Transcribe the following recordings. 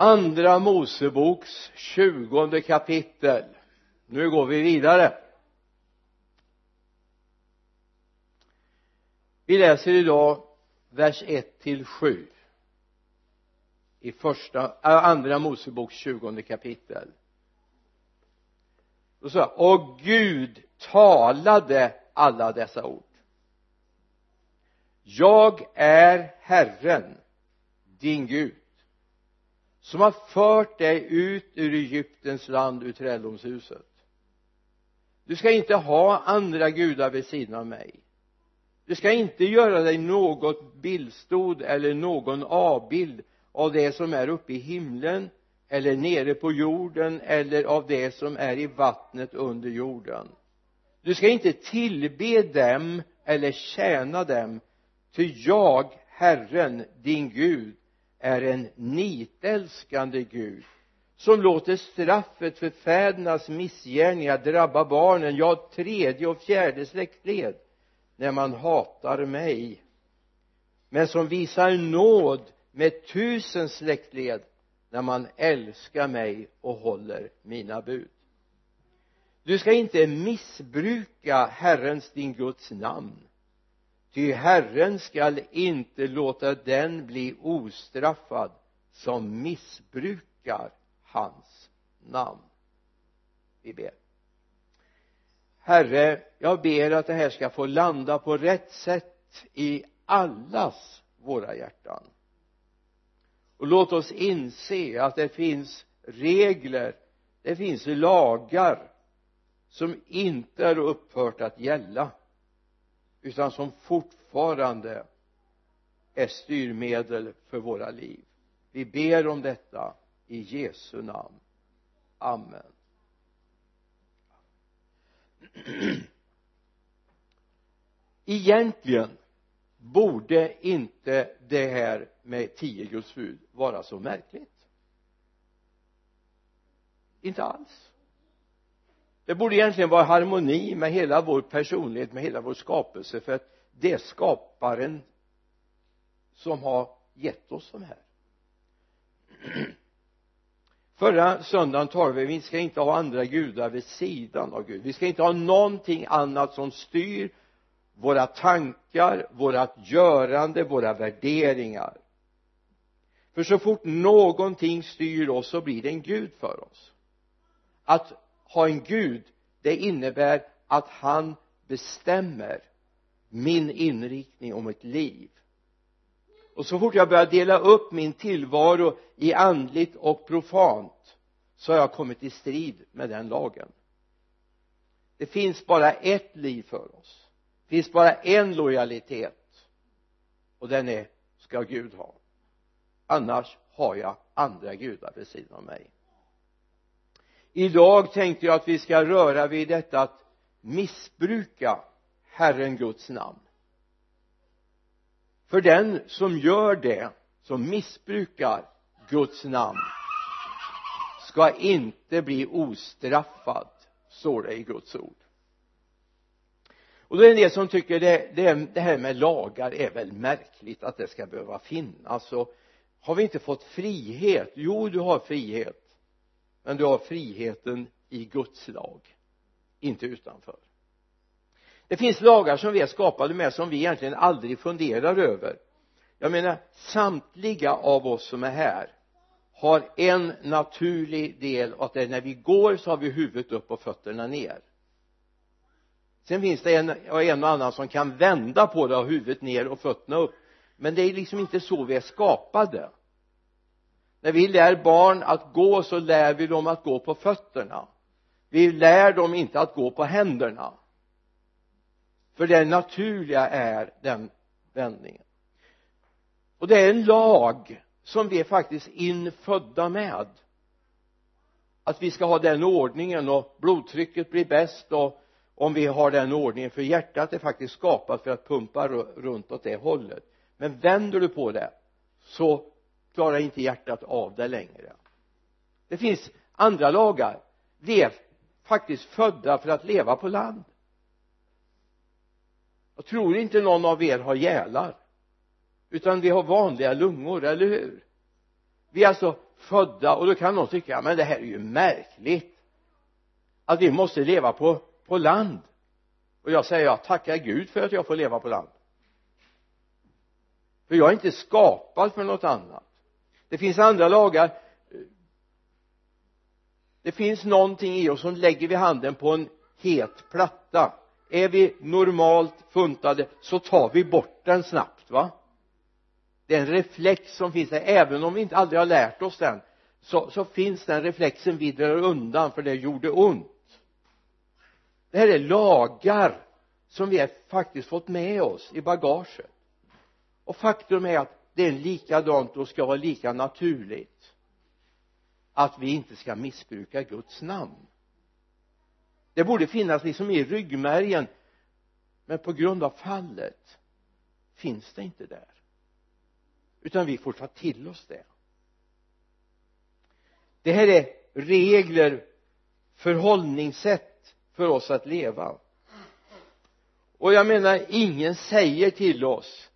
andra moseboks tjugonde kapitel. Nu går vi vidare. Vi läser idag vers 1 till 7 i första, äh, andra moseboks tjugonde kapitel. Då sa och Gud talade alla dessa ord. Jag är Herren din Gud som har fört dig ut ur Egyptens land ur träldomshuset du ska inte ha andra gudar vid sidan av mig. Du ska inte göra dig något bildstod eller någon avbild av det som är uppe i himlen eller nere på jorden eller av det som är i vattnet under jorden. Du ska inte tillbe dem eller tjäna dem ty jag Herren din Gud är en nitälskande Gud som låter straffet för fädernas missgärningar drabba barnen, ja tredje och fjärde släktled när man hatar mig men som visar nåd med tusen släktled när man älskar mig och håller mina bud. Du ska inte missbruka Herrens din Guds namn ty Herren skall inte låta den bli ostraffad som missbrukar hans namn. Vi ber. Herre jag ber att det här ska få landa på rätt sätt i allas våra hjärtan. Och låt oss inse att det finns regler det finns lagar som inte är upphört att gälla utan som fortfarande är styrmedel för våra liv. Vi ber om detta i Jesu namn. Amen. Egentligen borde inte det här med tio Guds bud vara så märkligt. Inte alls det borde egentligen vara harmoni med hela vår personlighet med hela vår skapelse för att det är skaparen som har gett oss de här. Förra söndagen talade vi vi ska inte ha andra gudar vid sidan av Gud. Vi ska inte ha någonting annat som styr våra tankar, vårat görande, våra värderingar. För så fort någonting styr oss så blir det en gud för oss. Att ha en gud det innebär att han bestämmer min inriktning om ett liv. Och så fort jag börjar dela upp min tillvaro i andligt och profant så har jag kommit i strid med den lagen. Det finns bara ett liv för oss. Det finns bara en lojalitet och den är ska Gud ha. Annars har jag andra gudar vid sidan av mig idag tänkte jag att vi ska röra vid detta att missbruka Herren Guds namn. För den som gör det som missbrukar Guds namn ska inte bli ostraffad står det i Guds ord. Och då är det en del som tycker det, det, det här med lagar är väl märkligt att det ska behöva finnas. Och har vi inte fått frihet? Jo du har frihet men du har friheten i Guds lag inte utanför. Det finns lagar som vi är skapade med som vi egentligen aldrig funderar över. Jag menar samtliga av oss som är här har en naturlig del att det. Är när vi går så har vi huvudet upp och fötterna ner. Sen finns det en och en och annan som kan vända på det och huvudet ner och fötterna upp. Men det är liksom inte så vi är skapade när vi lär barn att gå så lär vi dem att gå på fötterna. Vi lär dem inte att gå på händerna. För det naturliga är den vändningen. Och det är en lag som vi är faktiskt infödda med. Att vi ska ha den ordningen och blodtrycket blir bäst och om vi har den ordningen för hjärtat är faktiskt skapat för att pumpa runt åt det hållet. Men vänder du på det så klarar inte hjärtat av det längre. Det finns andra lagar. Vi är faktiskt födda för att leva på land. Jag tror inte någon av er har gälar utan vi har vanliga lungor, eller hur? Vi är alltså födda och då kan någon tycka men det här är ju märkligt att vi måste leva på, på land. Och jag säger jag tackar Gud för att jag får leva på land. För jag är inte skapad för något annat det finns andra lagar. Det finns någonting i oss som lägger vi handen på en het platta. Är vi normalt funtade så tar vi bort den snabbt va? Det är en reflex som finns där. Även om vi inte aldrig har lärt oss den så, så finns den reflexen vi drar undan för det gjorde ont. Det här är lagar som vi har faktiskt fått med oss i bagaget. Och faktum är att det är likadant och ska vara lika naturligt. Att vi inte ska missbruka Guds namn. Det borde finnas liksom i ryggmärgen. Men på grund av fallet finns det inte där. Utan vi får ta till oss det. Det här är regler förhållningssätt för oss att leva. Och jag menar ingen säger till oss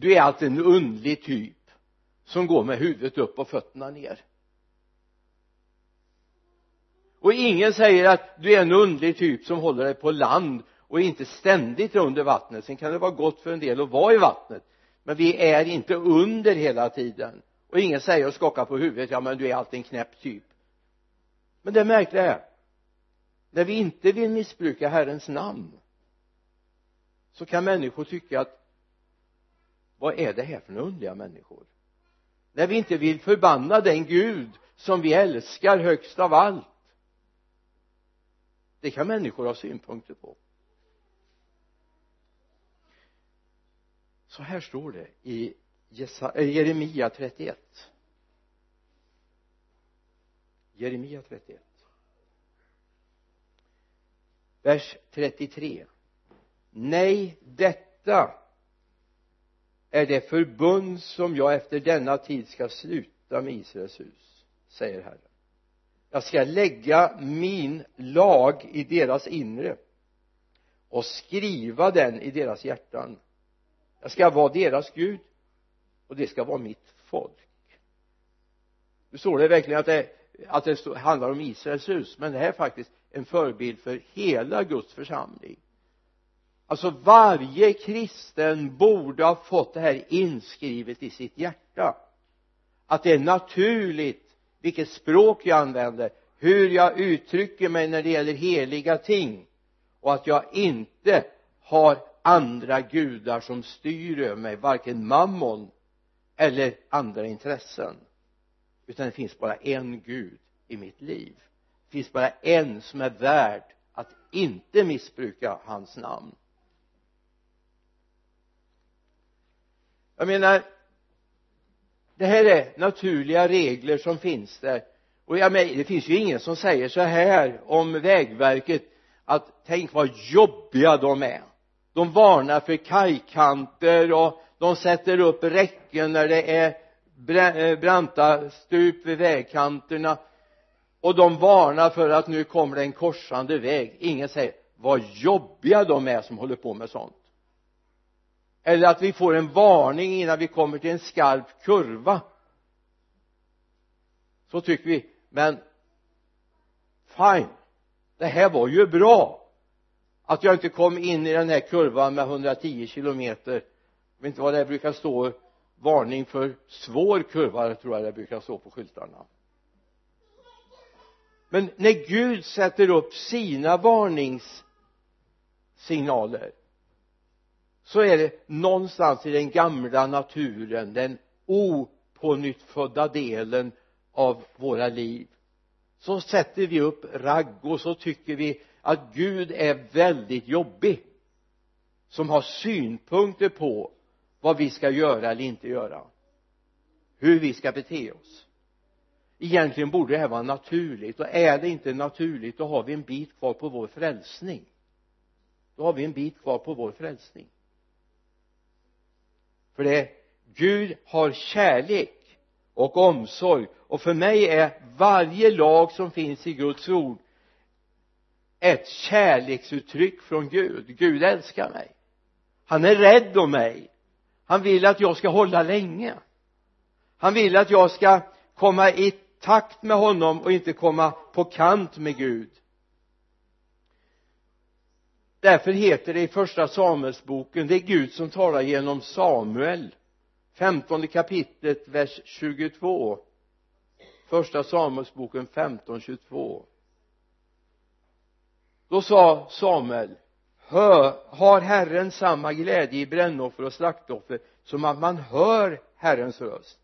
du är alltid en undlig typ som går med huvudet upp och fötterna ner. Och ingen säger att du är en undlig typ som håller dig på land och inte ständigt under vattnet. Sen kan det vara gott för en del att vara i vattnet. Men vi är inte under hela tiden. Och ingen säger och skakar på huvudet ja men du är alltid en knäpp typ. Men det märkliga är när vi inte vill missbruka Herrens namn så kan människor tycka att vad är det här för underliga människor? När vi inte vill förbanna den Gud som vi älskar högst av allt. Det kan människor ha synpunkter på. Så här står det i eh, Jeremia 31 Jeremia 31 vers 33 nej detta är det förbund som jag efter denna tid ska sluta med Israels hus? Säger Herren. Jag ska lägga min lag i deras inre och skriva den i deras hjärtan. Jag ska vara deras Gud och det ska vara mitt folk. Nu står det verkligen att det, att det handlar om Israels hus men det här är faktiskt en förebild för hela Guds församling alltså varje kristen borde ha fått det här inskrivet i sitt hjärta. Att det är naturligt vilket språk jag använder hur jag uttrycker mig när det gäller heliga ting och att jag inte har andra gudar som styr över mig varken mammon eller andra intressen. Utan det finns bara en gud i mitt liv. Det finns bara en som är värd att inte missbruka hans namn. Jag menar det här är naturliga regler som finns där. Och jag menar, det finns ju ingen som säger så här om vägverket att tänk vad jobbiga de är. De varnar för kajkanter och de sätter upp räcken när det är eh, branta stup vid vägkanterna. Och de varnar för att nu kommer det en korsande väg. Ingen säger vad jobbiga de är som håller på med sånt eller att vi får en varning innan vi kommer till en skarp kurva. Så tycker vi. Men fine. Det här var ju bra. Att jag inte kom in i den här kurvan med 110 kilometer. Jag vet inte vad det brukar stå. Varning för svår kurva tror jag det brukar stå på skyltarna. Men när Gud sätter upp sina varningssignaler så är det någonstans i den gamla naturen den opånyttfödda delen av våra liv. Så sätter vi upp ragg och så tycker vi att Gud är väldigt jobbig som har synpunkter på vad vi ska göra eller inte göra hur vi ska bete oss. Egentligen borde det här vara naturligt och är det inte naturligt då har vi en bit kvar på vår frälsning. Då har vi en bit kvar på vår frälsning för det Gud har kärlek och omsorg. Och för mig är varje lag som finns i Guds ord ett kärleksuttryck från Gud. Gud älskar mig. Han är rädd om mig. Han vill att jag ska hålla länge. Han vill att jag ska komma i takt med honom och inte komma på kant med Gud därför heter det i första Samuelsboken det är Gud som talar genom Samuel. Femtonde kapitlet vers 22 första Samuelsboken 15 22 då sa Samuel hör, har Herren samma glädje i brännoffer och slaktoffer som att man hör Herrens röst?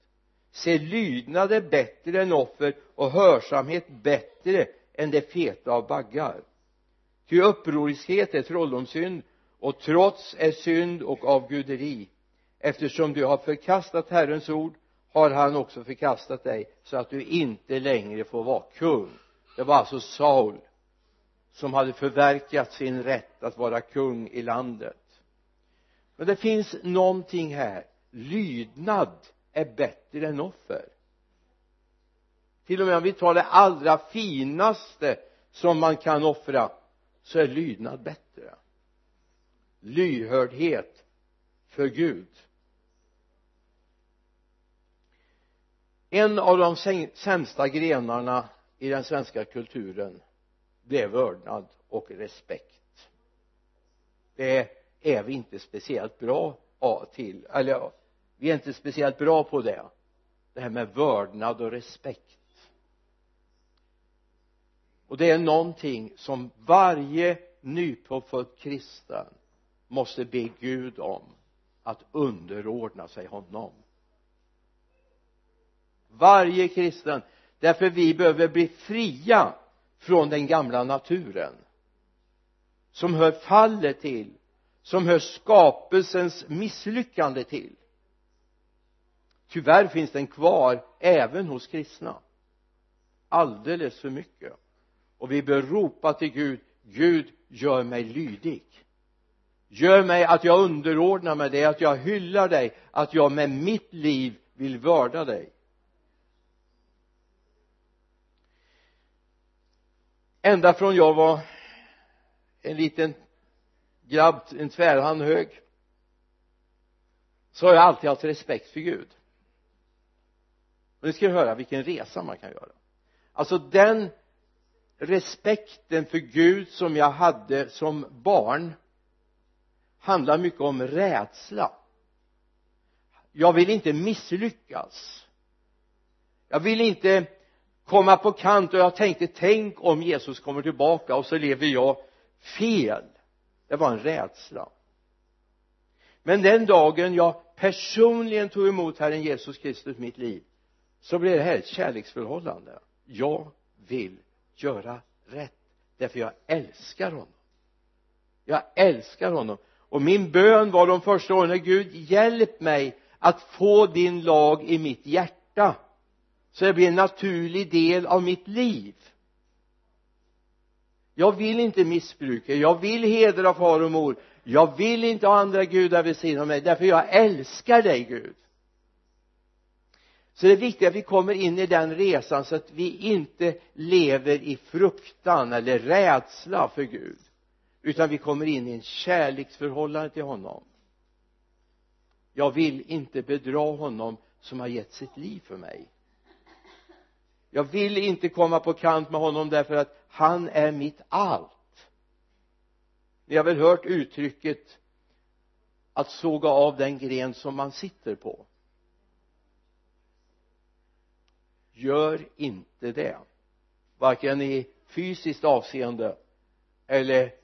Se lydnad är bättre än offer och hörsamhet bättre än det feta av baggar ty upproriskhet är trolldomssynd och trots är synd och avguderi. Eftersom du har förkastat Herrens ord har han också förkastat dig så att du inte längre får vara kung. Det var alltså Saul som hade förverkat sin rätt att vara kung i landet. Men det finns någonting här. Lydnad är bättre än offer. Till och med om vi tar det allra finaste som man kan offra så är lydnad bättre. Lyhördhet för Gud. En av de sämsta grenarna i den svenska kulturen det är vördnad och respekt. Det är vi inte speciellt bra till eller vi är inte speciellt bra på det. Det här med vördnad och respekt och det är någonting som varje nypåfödd kristen måste be Gud om att underordna sig honom. Varje kristen. Därför vi behöver bli fria från den gamla naturen. Som hör fallet till. Som hör skapelsens misslyckande till. Tyvärr finns den kvar även hos kristna. Alldeles för mycket och vi bör ropa till Gud Gud gör mig lydig. Gör mig att jag underordnar mig dig att jag hyllar dig att jag med mitt liv vill vörda dig. Ända från jag var en liten grabb, en tvärhand hög så har jag alltid haft respekt för Gud. Och nu ska höra vilken resa man kan göra. Alltså den respekten för Gud som jag hade som barn handlar mycket om rädsla. Jag vill inte misslyckas. Jag vill inte komma på kant och jag tänkte tänk om Jesus kommer tillbaka och så lever jag fel. Det var en rädsla. Men den dagen jag personligen tog emot Herren Jesus Kristus i mitt liv så blev det här ett kärleksförhållande. Jag vill göra rätt. Därför jag älskar honom. Jag älskar honom. Och min bön var de första åren Gud hjälp mig att få din lag i mitt hjärta så det blir en naturlig del av mitt liv. Jag vill inte missbruka jag vill hedra far och mor. Jag vill inte ha andra gudar vid sidan av mig. Därför jag älskar dig Gud så det är viktigt att vi kommer in i den resan så att vi inte lever i fruktan eller rädsla för Gud utan vi kommer in i en kärleksförhållande till honom. Jag vill inte bedra honom som har gett sitt liv för mig. Jag vill inte komma på kant med honom därför att han är mitt allt. Ni har väl hört uttrycket att såga av den gren som man sitter på. Gör inte det. Varken i fysiskt avseende eller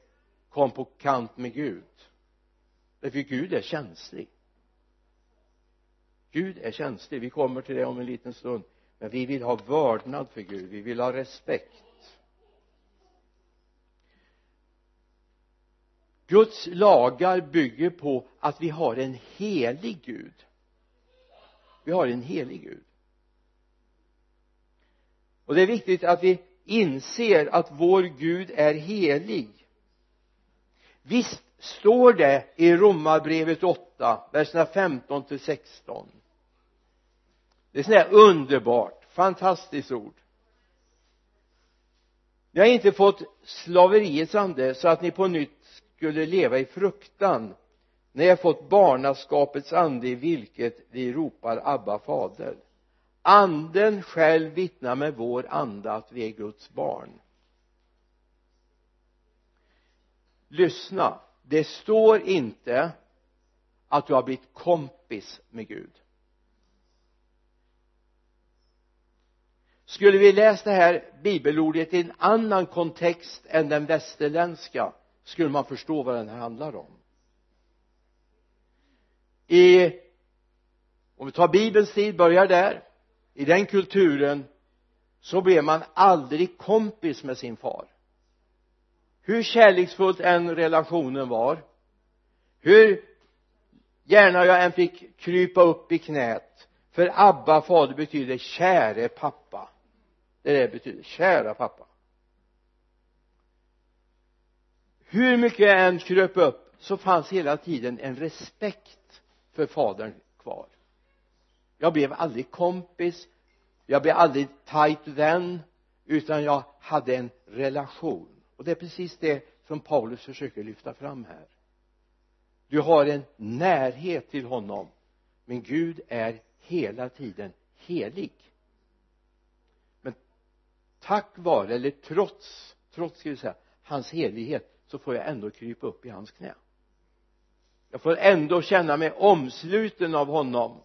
kom på kant med Gud. Därför Gud är känslig. Gud är känslig. Vi kommer till det om en liten stund. Men vi vill ha vördnad för Gud. Vi vill ha respekt. Guds lagar bygger på att vi har en helig Gud. Vi har en helig Gud och det är viktigt att vi inser att vår Gud är helig. Visst står det i romarbrevet 8 verserna 15 till 16 det är sådär underbart fantastiskt ord. Ni har inte fått slaveriets ande så att ni på nytt skulle leva i fruktan ni har fått barnaskapets ande i vilket vi ropar Abba fader anden själv vittnar med vår ande att vi är Guds barn. Lyssna det står inte att du har blivit kompis med Gud. Skulle vi läsa det här bibelordet i en annan kontext än den västerländska skulle man förstå vad den här handlar om. I om vi tar bibelns tid, börjar där i den kulturen så blev man aldrig kompis med sin far. Hur kärleksfullt än relationen var hur gärna jag än fick krypa upp i knät för Abba fader betyder käre pappa. Det där det betyder kära pappa. Hur mycket jag än kröp upp så fanns hela tiden en respekt för fadern kvar jag blev aldrig kompis. Jag blev aldrig tight vän utan jag hade en relation. Och det är precis det som Paulus försöker lyfta fram här. Du har en närhet till honom men Gud är hela tiden helig. Men tack vare eller trots trots ska vi säga hans helighet så får jag ändå krypa upp i hans knä. Jag får ändå känna mig omsluten av honom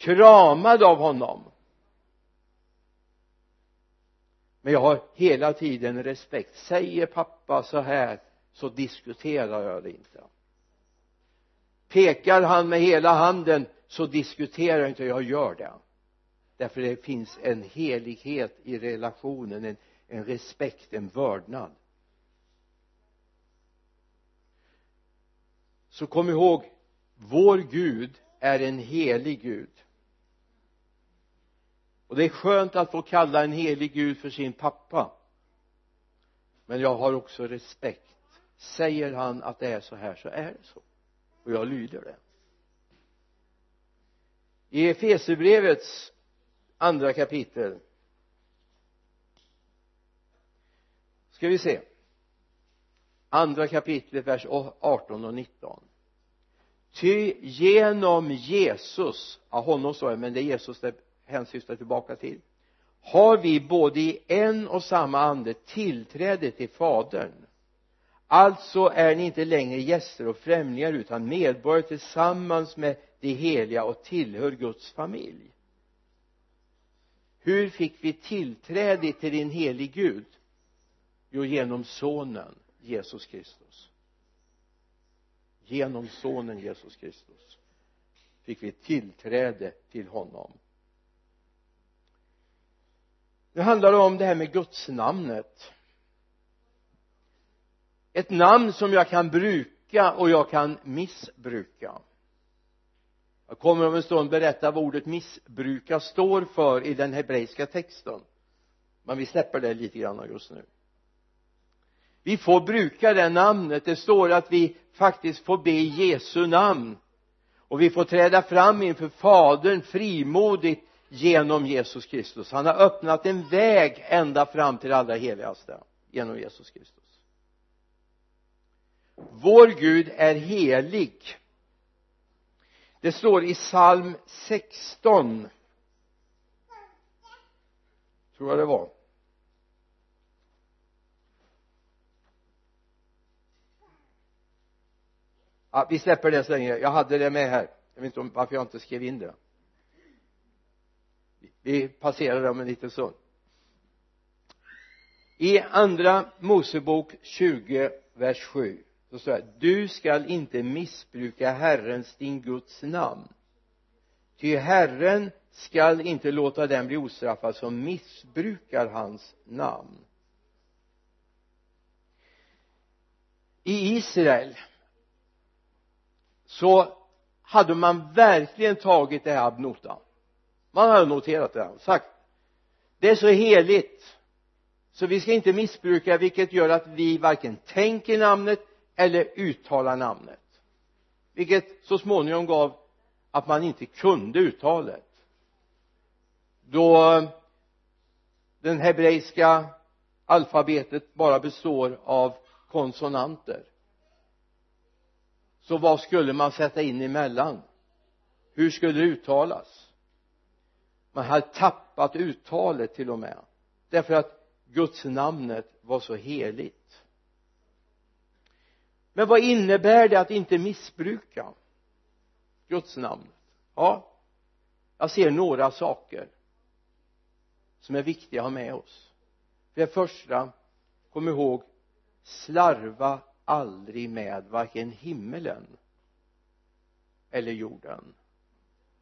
kramad av honom. Men jag har hela tiden respekt. Säger pappa så här så diskuterar jag det inte. Pekar han med hela handen så diskuterar jag inte. Jag gör det. Därför det finns en helighet i relationen en, en respekt, en vördnad. Så kom ihåg vår Gud är en helig Gud och det är skönt att få kalla en helig Gud för sin pappa. Men jag har också respekt. Säger han att det är så här så är det så. Och jag lyder det. I Efesierbrevets andra kapitel ska vi se. Andra kapitlet vers 18 och 19 ty genom Jesus ja honom står det men det är Jesus det hänsyftar tillbaka till har vi både i en och samma ande tillträde till fadern. Alltså är ni inte längre gäster och främlingar utan medborgare tillsammans med de heliga och tillhör Guds familj. Hur fick vi tillträde till din helig Gud? Jo genom sonen Jesus Kristus. Genom sonen Jesus Kristus fick vi tillträde till honom nu handlar det om det här med gudsnamnet. Ett namn som jag kan bruka och jag kan missbruka. Jag kommer om en stund berätta vad ordet missbruka står för i den hebreiska texten. Men vi släpper det lite grann just nu. Vi får bruka det namnet. Det står att vi faktiskt får be i Jesu namn. Och vi får träda fram inför fadern frimodigt genom Jesus Kristus. Han har öppnat en väg ända fram till det allra heligaste genom Jesus Kristus. Vår Gud är helig. Det står i psalm 16 tror jag det var. Ja, vi släpper det så länge. Jag hade det med här. Jag vet inte varför jag inte skrev in det vi passerar det om en liten stund. I andra Mosebok 20 vers 7 så står det du skall inte missbruka Herrens din Guds namn. Ty Herren skall inte låta den bli ostraffad som missbrukar hans namn. I Israel så hade man verkligen tagit det här ad notam man hade noterat det. Han sagt det är så heligt så vi ska inte missbruka vilket gör att vi varken tänker namnet eller uttalar namnet. Vilket så småningom gav att man inte kunde uttalet då den hebreiska alfabetet bara består av konsonanter. Så vad skulle man sätta in emellan? Hur skulle det uttalas? Man hade tappat uttalet till och med. Därför att Guds namnet var så heligt. Men vad innebär det att inte missbruka Guds namn? Ja jag ser några saker som är viktiga att ha med oss. För det första kom ihåg slarva aldrig med varken himmelen eller jorden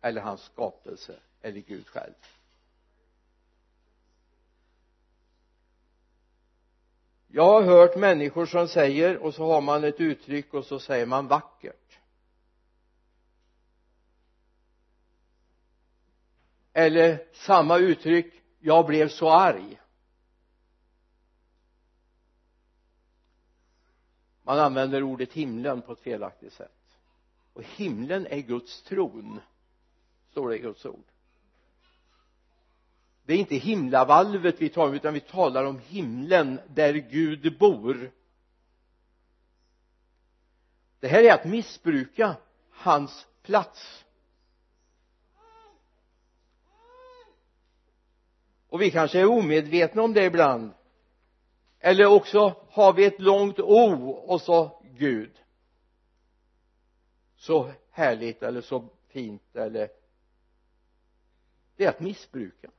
eller hans skapelse eller Gud själv. Jag har hört människor som säger och så har man ett uttryck och så säger man vackert. Eller samma uttryck jag blev så arg. Man använder ordet himlen på ett felaktigt sätt. Och himlen är Guds tron står det i Guds ord det är inte himlavalvet vi talar om utan vi talar om himlen där Gud bor. Det här är att missbruka hans plats. Och vi kanske är omedvetna om det ibland. Eller också har vi ett långt o och så Gud. Så härligt eller så fint eller det är att missbruka.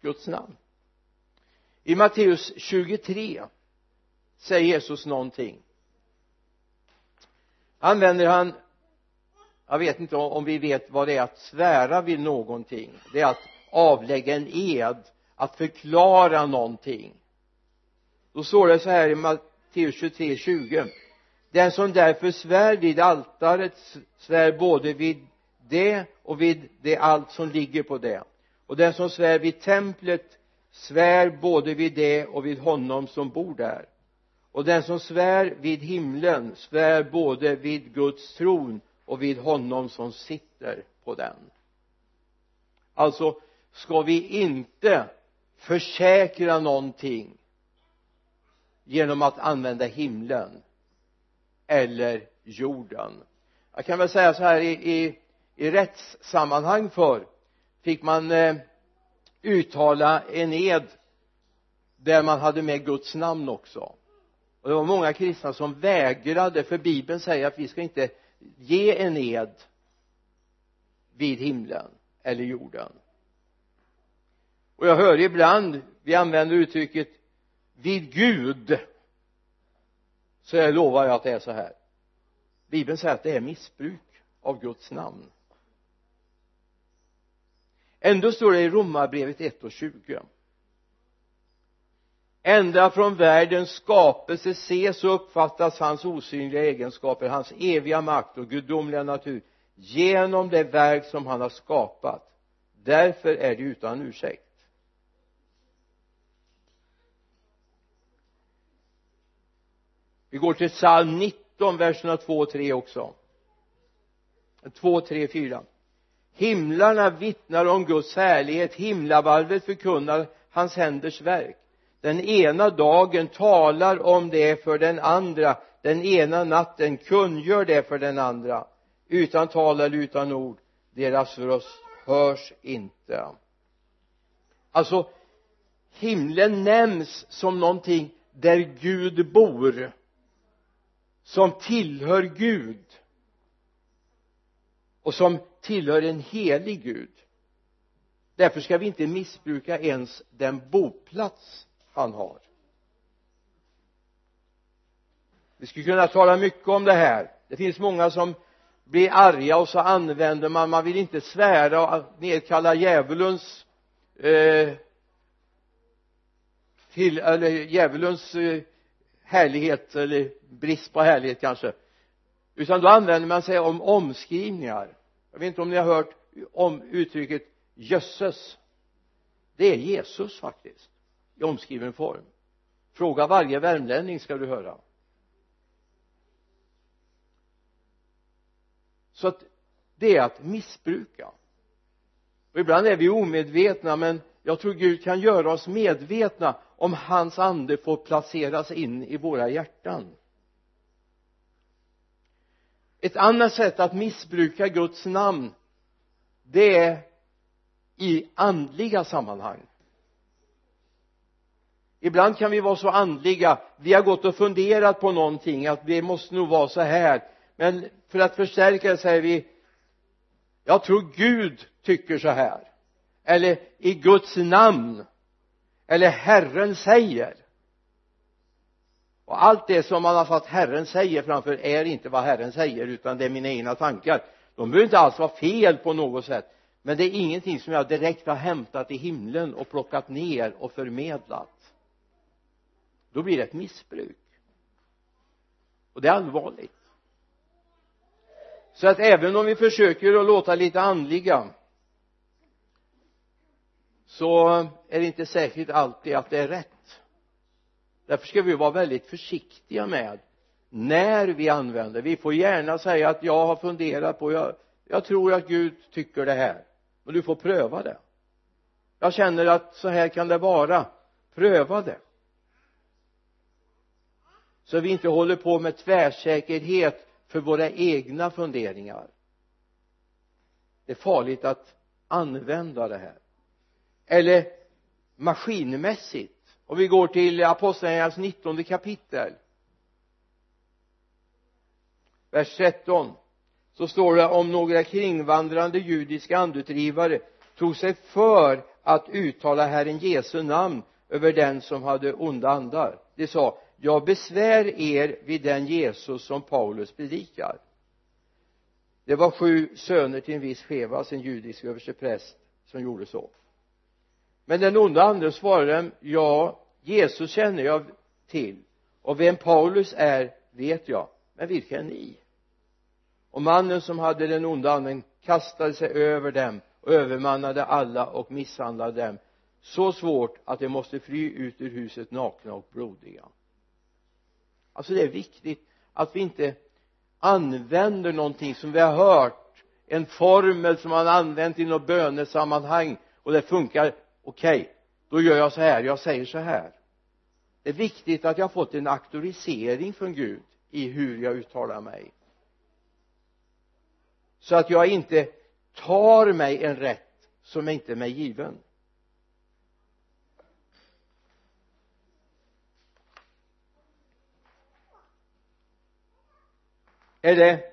Guds namn. I Matteus 23 säger Jesus någonting. Använder han jag vet inte om vi vet vad det är att svära vid någonting. Det är att avlägga en ed att förklara någonting. Då står det så här i Matteus 23, 20 den som därför svär vid altaret svär både vid det och vid det allt som ligger på det och den som svär vid templet svär både vid det och vid honom som bor där. Och den som svär vid himlen svär både vid Guds tron och vid honom som sitter på den. Alltså ska vi inte försäkra någonting genom att använda himlen eller jorden? Jag kan väl säga så här i, i, i rättssammanhang för fick man eh, uttala en ed där man hade med Guds namn också. Och det var många kristna som vägrade för bibeln säger att vi ska inte ge en ed vid himlen eller jorden. Och jag hör ibland vi använder uttrycket vid Gud så jag lovar jag att det är så här. Bibeln säger att det är missbruk av Guds namn ändå står det i romarbrevet 1 och 20 ända från världens skapelse ses och uppfattas hans osynliga egenskaper hans eviga makt och gudomliga natur genom det verk som han har skapat. Därför är det utan ursäkt. Vi går till psalm 19 verserna 2 och 3 också. 2, 3, 4 himlarna vittnar om Guds härlighet. Himlavalvet förkunnar hans händers verk. Den ena dagen talar om det för den andra. Den ena natten kungör det för den andra. Utan tal eller utan ord deras röst hörs inte. Alltså himlen nämns som någonting där Gud bor som tillhör Gud och som tillhör en helig Gud. Därför ska vi inte missbruka ens den boplats han har. Vi skulle kunna tala mycket om det här. Det finns många som blir arga och så använder man, man vill inte svära och nedkalla djävulens eh, till, eller djävulens eh, härlighet eller brist på härlighet kanske. Utan då använder man sig om omskrivningar jag vet inte om ni har hört om uttrycket jösses. Det är Jesus faktiskt i omskriven form. Fråga varje värmlänning ska du höra. Så att det är att missbruka. Och ibland är vi omedvetna men jag tror Gud kan göra oss medvetna om hans ande får placeras in i våra hjärtan ett annat sätt att missbruka Guds namn det är i andliga sammanhang. Ibland kan vi vara så andliga vi har gått och funderat på någonting att det måste nog vara så här. Men för att förstärka det säger vi jag tror Gud tycker så här. Eller i Guds namn. Eller Herren säger och allt det som man har fått Herren säger framför är inte vad Herren säger utan det är mina egna tankar. De behöver inte alls vara fel på något sätt men det är ingenting som jag direkt har hämtat i himlen och plockat ner och förmedlat. Då blir det ett missbruk. Och det är allvarligt. Så att även om vi försöker att låta lite andliga så är det inte säkert alltid att det är rätt därför ska vi vara väldigt försiktiga med när vi använder. Vi får gärna säga att jag har funderat på jag, jag tror att Gud tycker det här. Men du får pröva det. Jag känner att så här kan det vara. Pröva det. Så vi inte håller på med tvärsäkerhet för våra egna funderingar. Det är farligt att använda det här. Eller maskinmässigt och vi går till apostlagärningarnas 19 kapitel. Vers 13 så står det om några kringvandrande judiska andutdrivare tog sig för att uttala Herren Jesu namn över den som hade onda andar. De sa jag besvär er vid den Jesus som Paulus predikar. Det var sju söner till en viss Chevas en judisk överstepräst som gjorde så men den onda anden svarade dem ja Jesus känner jag till. Och vem Paulus är vet jag. Men vilka är ni? Och mannen som hade den onda anden kastade sig över dem och övermannade alla och misshandlade dem. Så svårt att de måste fly ut ur huset nakna och blodiga. Alltså det är viktigt att vi inte använder någonting som vi har hört en formel som man använt i något bönesammanhang och det funkar okej okay, då gör jag så här, jag säger så här. Det är viktigt att jag har fått en auktorisering från Gud i hur jag uttalar mig. Så att jag inte tar mig en rätt som inte är mig given. Är det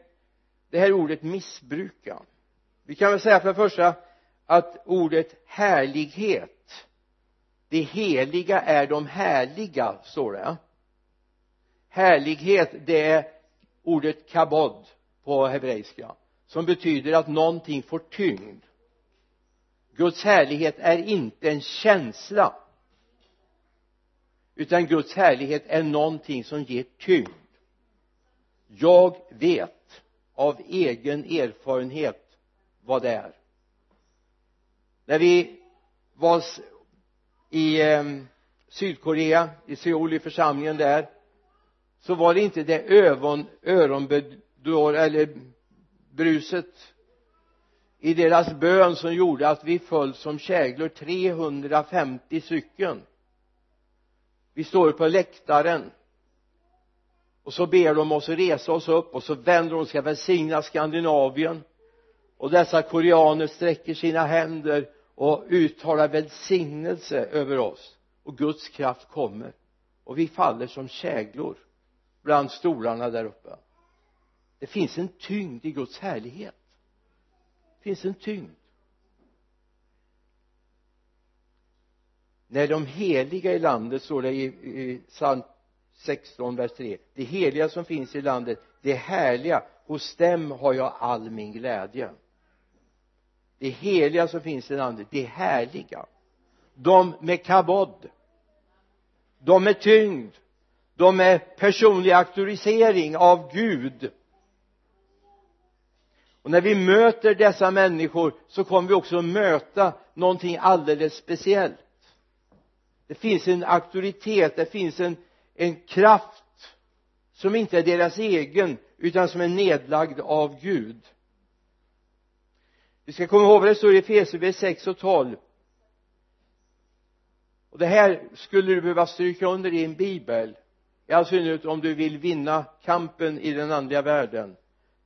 det här ordet missbruka? Vi kan väl säga för det första att ordet härlighet det heliga är de härliga står det. Härlighet det är ordet kabod på hebreiska som betyder att någonting får tyngd. Guds härlighet är inte en känsla utan Guds härlighet är någonting som ger tyngd. Jag vet av egen erfarenhet vad det är när vi var i eh, Sydkorea i Seoul i församlingen där så var det inte det öron, öronbedår eller bruset i deras bön som gjorde att vi föll som käglor 350 stycken. Vi står på läktaren och så ber de oss resa oss upp och så vänder de sig, välsigna Skandinavien. Och dessa koreaner sträcker sina händer och uttalar välsignelse över oss. Och Guds kraft kommer. Och vi faller som käglor bland stolarna där uppe. Det finns en tyngd i Guds härlighet. Det finns en tyngd. När de heliga i landet står det i, i psalm 16 vers 3 det heliga som finns i landet det härliga hos dem har jag all min glädje det heliga som finns i landet det härliga. De med kabod de med tyngd de med personlig auktorisering av Gud. Och när vi möter dessa människor så kommer vi också möta någonting alldeles speciellt. Det finns en auktoritet det finns en en kraft som inte är deras egen utan som är nedlagd av Gud vi ska komma ihåg vad det står i Efesierbrevet 6 och 12 och det här skulle du behöva stryka under i en bibel. I all synnerhet om du vill vinna kampen i den andliga världen.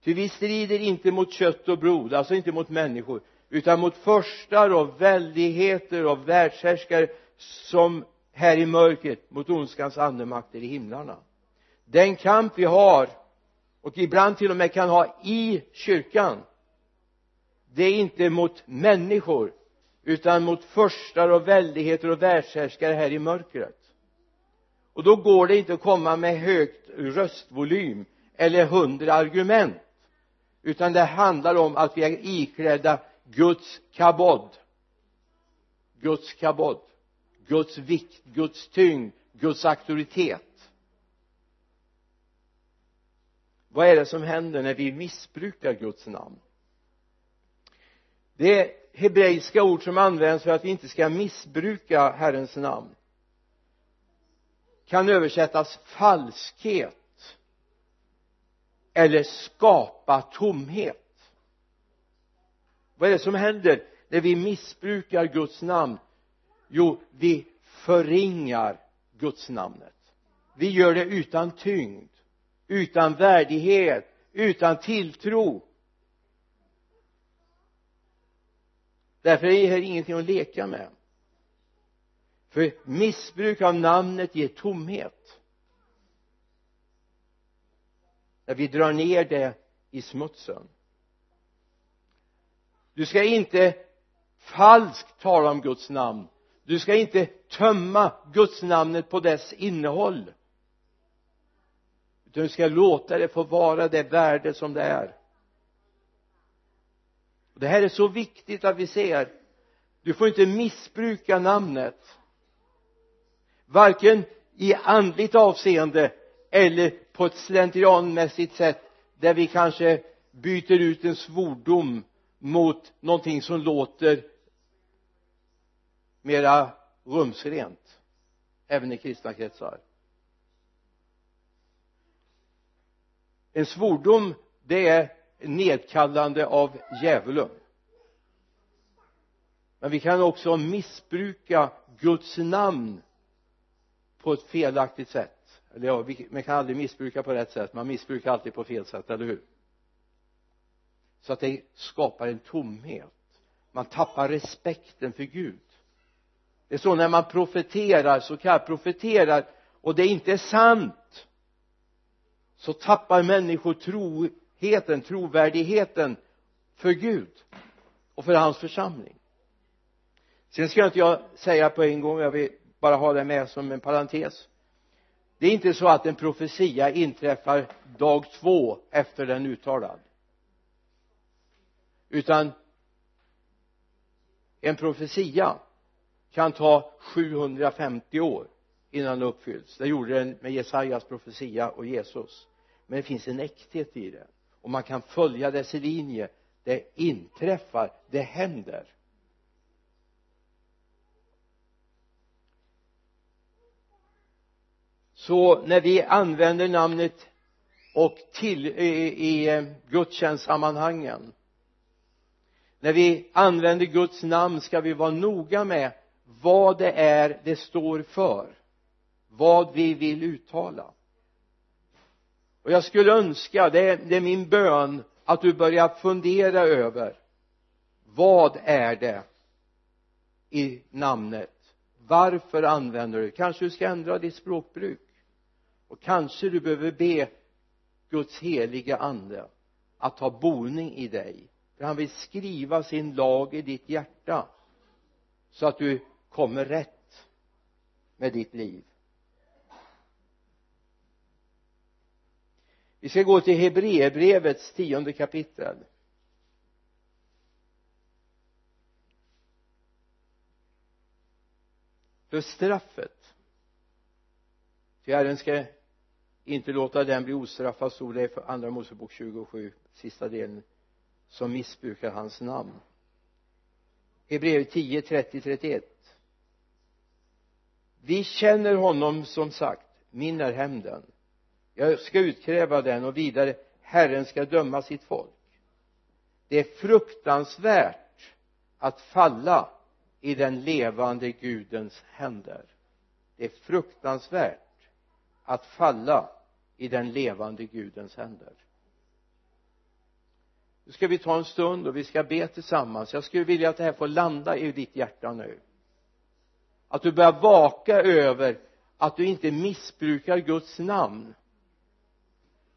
Ty vi strider inte mot kött och blod alltså inte mot människor utan mot förstar och väldigheter och världshärskare som här i mörkret mot ondskans andemakter i himlarna. Den kamp vi har och ibland till och med kan ha i kyrkan det är inte mot människor utan mot förstar och väldigheter och världshärskare här i mörkret. Och då går det inte att komma med högt röstvolym eller hundra argument utan det handlar om att vi är iklädda Guds kabod. Guds kabod. Guds vikt, Guds tyngd, Guds auktoritet. Vad är det som händer när vi missbrukar Guds namn? Det är hebreiska ord som används för att vi inte ska missbruka Herrens namn. Kan översättas falskhet eller skapa tomhet. Vad är det som händer när vi missbrukar Guds namn? Jo vi förringar Guds namnet. Vi gör det utan tyngd utan värdighet utan tilltro. Därför är det här ingenting att leka med. För missbruk av namnet ger tomhet. När vi drar ner det i smutsen. Du ska inte falskt tala om Guds namn. Du ska inte tömma Guds namnet på dess innehåll. Utan du ska låta det få vara det värde som det är det här är så viktigt att vi ser. Du får inte missbruka namnet. Varken i andligt avseende eller på ett slentrianmässigt sätt där vi kanske byter ut en svordom mot någonting som låter mera rumsrent även i kristna kretsar. En svordom det är nedkallande av djävulen. Men vi kan också missbruka Guds namn på ett felaktigt sätt. Eller ja, man kan aldrig missbruka på rätt sätt. Man missbrukar alltid på fel sätt, eller hur? Så att det skapar en tomhet. Man tappar respekten för Gud. Det är så när man profeterar, så kallat profeterar och det inte är sant så tappar människor tro äktheten, trovärdigheten för Gud och för hans församling. Sen ska inte jag säga på en gång, jag vill bara ha det med som en parentes. Det är inte så att en profetia inträffar dag två efter den uttalad. Utan en profetia kan ta 750 år innan den uppfylls. Det gjorde den med Jesajas profetia och Jesus. Men det finns en äkthet i det och man kan följa dess linje. Det inträffar, det händer. Så när vi använder namnet och till i, i eh, gudstjänstsammanhangen när vi använder Guds namn ska vi vara noga med vad det är det står för vad vi vill uttala och jag skulle önska, det är, det är min bön att du börjar fundera över vad är det i namnet? Varför använder du det? Kanske du ska ändra ditt språkbruk. Och kanske du behöver be Guds heliga ande att ta boning i dig. För han vill skriva sin lag i ditt hjärta så att du kommer rätt med ditt liv. Vi ska gå till Hebreerbrevets tionde kapitel. För straffet. Ty Herren ska inte låta den bli ostraffad stod det i andra Mosebok 27 sista delen som missbrukar hans namn. Hebreerbrevet 10, 30, 31 vi känner honom som sagt min är hämnden jag ska utkräva den och vidare Herren ska döma sitt folk. Det är fruktansvärt att falla i den levande Gudens händer. Det är fruktansvärt att falla i den levande Gudens händer. Nu ska vi ta en stund och vi ska be tillsammans. Jag skulle vilja att det här får landa i ditt hjärta nu. Att du börjar vaka över att du inte missbrukar Guds namn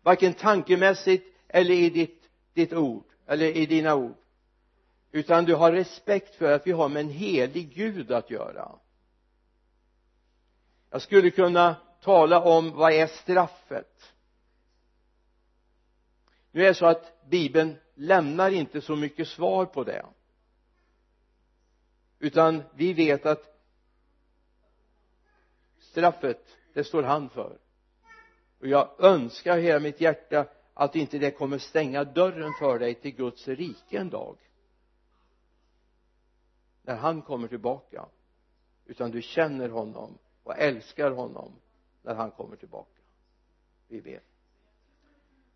varken tankemässigt eller i ditt, ditt ord eller i dina ord. Utan du har respekt för att vi har med en helig Gud att göra. Jag skulle kunna tala om vad är straffet. Nu är det så att bibeln lämnar inte så mycket svar på det. Utan vi vet att straffet det står han för och jag önskar hela mitt hjärta att inte det kommer stänga dörren för dig till Guds rike en dag. När han kommer tillbaka. Utan du känner honom och älskar honom när han kommer tillbaka. Vi ber.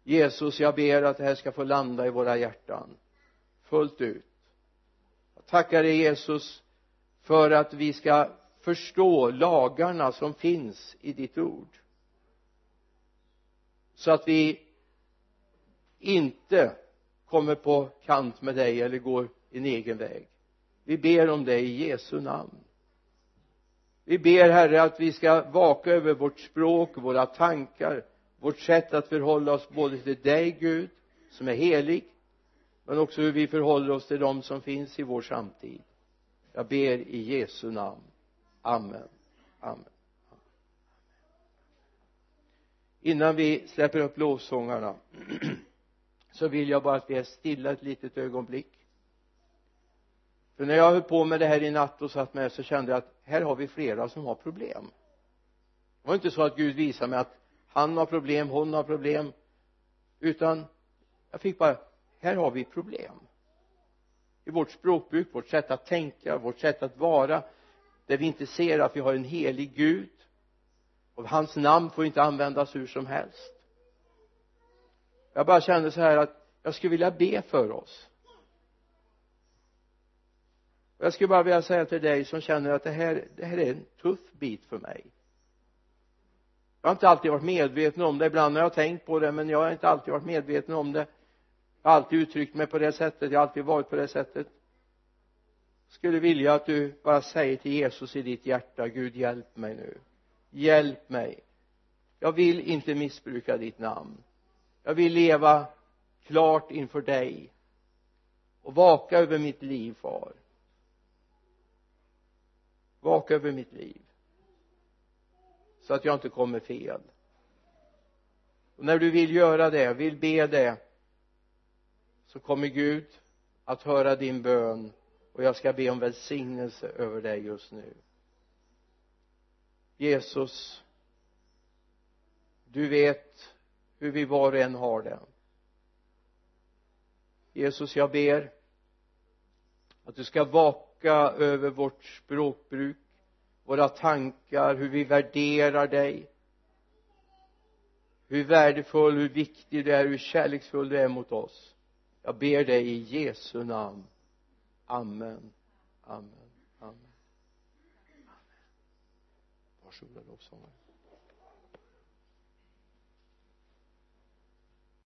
Jesus jag ber att det här ska få landa i våra hjärtan. Fullt ut. Jag tackar dig Jesus för att vi ska förstå lagarna som finns i ditt ord så att vi inte kommer på kant med dig eller går en egen väg. Vi ber om det i Jesu namn. Vi ber herre att vi ska vaka över vårt språk, våra tankar vårt sätt att förhålla oss både till dig Gud som är helig men också hur vi förhåller oss till dem som finns i vår samtid. Jag ber i Jesu namn. Amen. Amen. Innan vi släpper upp lovsångarna så vill jag bara att vi är stilla ett litet ögonblick. För när jag höll på med det här i natt och satt med så kände jag att här har vi flera som har problem. Det var inte så att Gud visade mig att han har problem, hon har problem utan jag fick bara här har vi problem. I vårt språkbruk, vårt sätt att tänka, vårt sätt att vara där vi inte ser att vi har en helig Gud och hans namn får inte användas hur som helst. Jag bara kände så här att jag skulle vilja be för oss. Och jag skulle bara vilja säga till dig som känner att det här, det här är en tuff bit för mig. Jag har inte alltid varit medveten om det. Ibland har jag tänkt på det men jag har inte alltid varit medveten om det. Jag har alltid uttryckt mig på det sättet. Jag har alltid varit på det sättet. Skulle vilja att du bara säger till Jesus i ditt hjärta Gud hjälp mig nu hjälp mig. Jag vill inte missbruka ditt namn. Jag vill leva klart inför dig och vaka över mitt liv far. Vaka över mitt liv. Så att jag inte kommer fel. Och när du vill göra det, vill be det så kommer Gud att höra din bön och jag ska be om välsignelse över dig just nu. Jesus du vet hur vi var och en har det. Jesus jag ber att du ska vaka över vårt språkbruk våra tankar, hur vi värderar dig. Hur värdefull, hur viktig du är, hur kärleksfull du är mot oss. Jag ber dig i Jesu namn. Amen. Amen. schon wieder Hochschulen aufsammeln.